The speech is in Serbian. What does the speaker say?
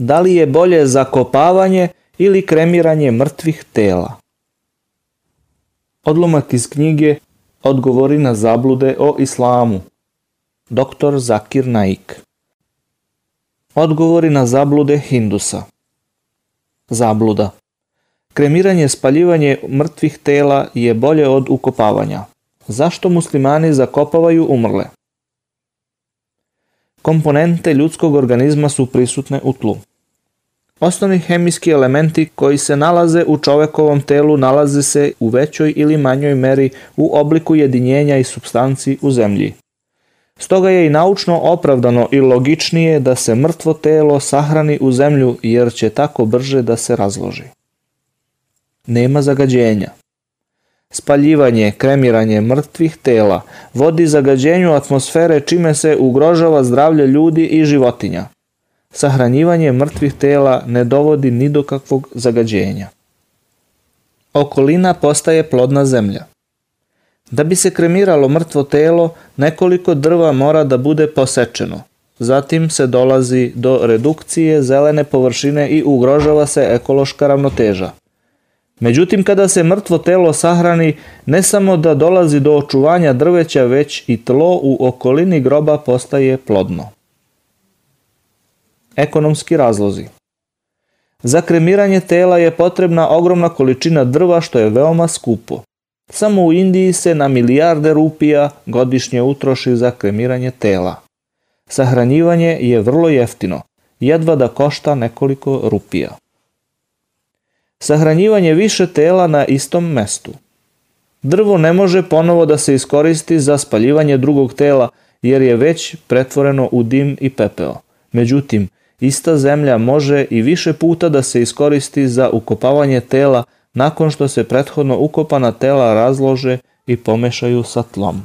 Da li je bolje zakopavanje ili kremiranje mrtvih tela? Odlomak iz knjige Odgovori na zablude o islamu. Dr. Zakir Naik. Odgovori na zablude Hindusa. Zabluda. Kremiranje spaljivanje mrtvih tela je bolje od ukopavanja. Zašto muslimani zakopavaju umrle? Komponente ljudskog organizma su prisutne u tlu. Osnovni hemijski elementi koji se nalaze u čovekovom telu nalaze se u većoj ili manjoj meri u obliku jedinjenja i substanci u zemlji. Stoga je i naučno opravdano i logičnije da se mrtvo telo sahrani u zemlju jer će tako brže da se razloži. Nema zagađenja. Spaljivanje, kremiranje mrtvih tela vodi zagađenju atmosfere čime se ugrožava zdravlje ljudi i životinja. Sahranjivanje mrtvih tela ne dovodi ni do kakvog zagađenja. Okolina postaje plodna zemlja. Da bi se kremiralo mrtvo telo, nekoliko drva mora da bude posečeno. Zatim se dolazi do redukcije zelene površine i ugrožava se ekološka ravnoteža. Međutim, kada se mrtvo telo sahrani, ne samo da dolazi do očuvanja drveća, već i tlo u okolini groba postaje plodno. Ekonomski razlozi Za kremiranje tela je potrebna ogromna količina drva što je veoma skupo. Samo u Indiji se na milijarde rupija godišnje utroši za kremiranje tela. Sahranjivanje je vrlo jeftino, jedva da košta nekoliko rupija. Sahranjivanje više tela na istom mestu. Drvo ne može ponovo da se iskoristi za spaljivanje drugog tela jer je već pretvoreno u dim i pepeo. Međutim, ista zemlja može i više puta da se iskoristi za ukopavanje tela nakon što se prethodno ukopana tela razlože i pomešaju sa tlom.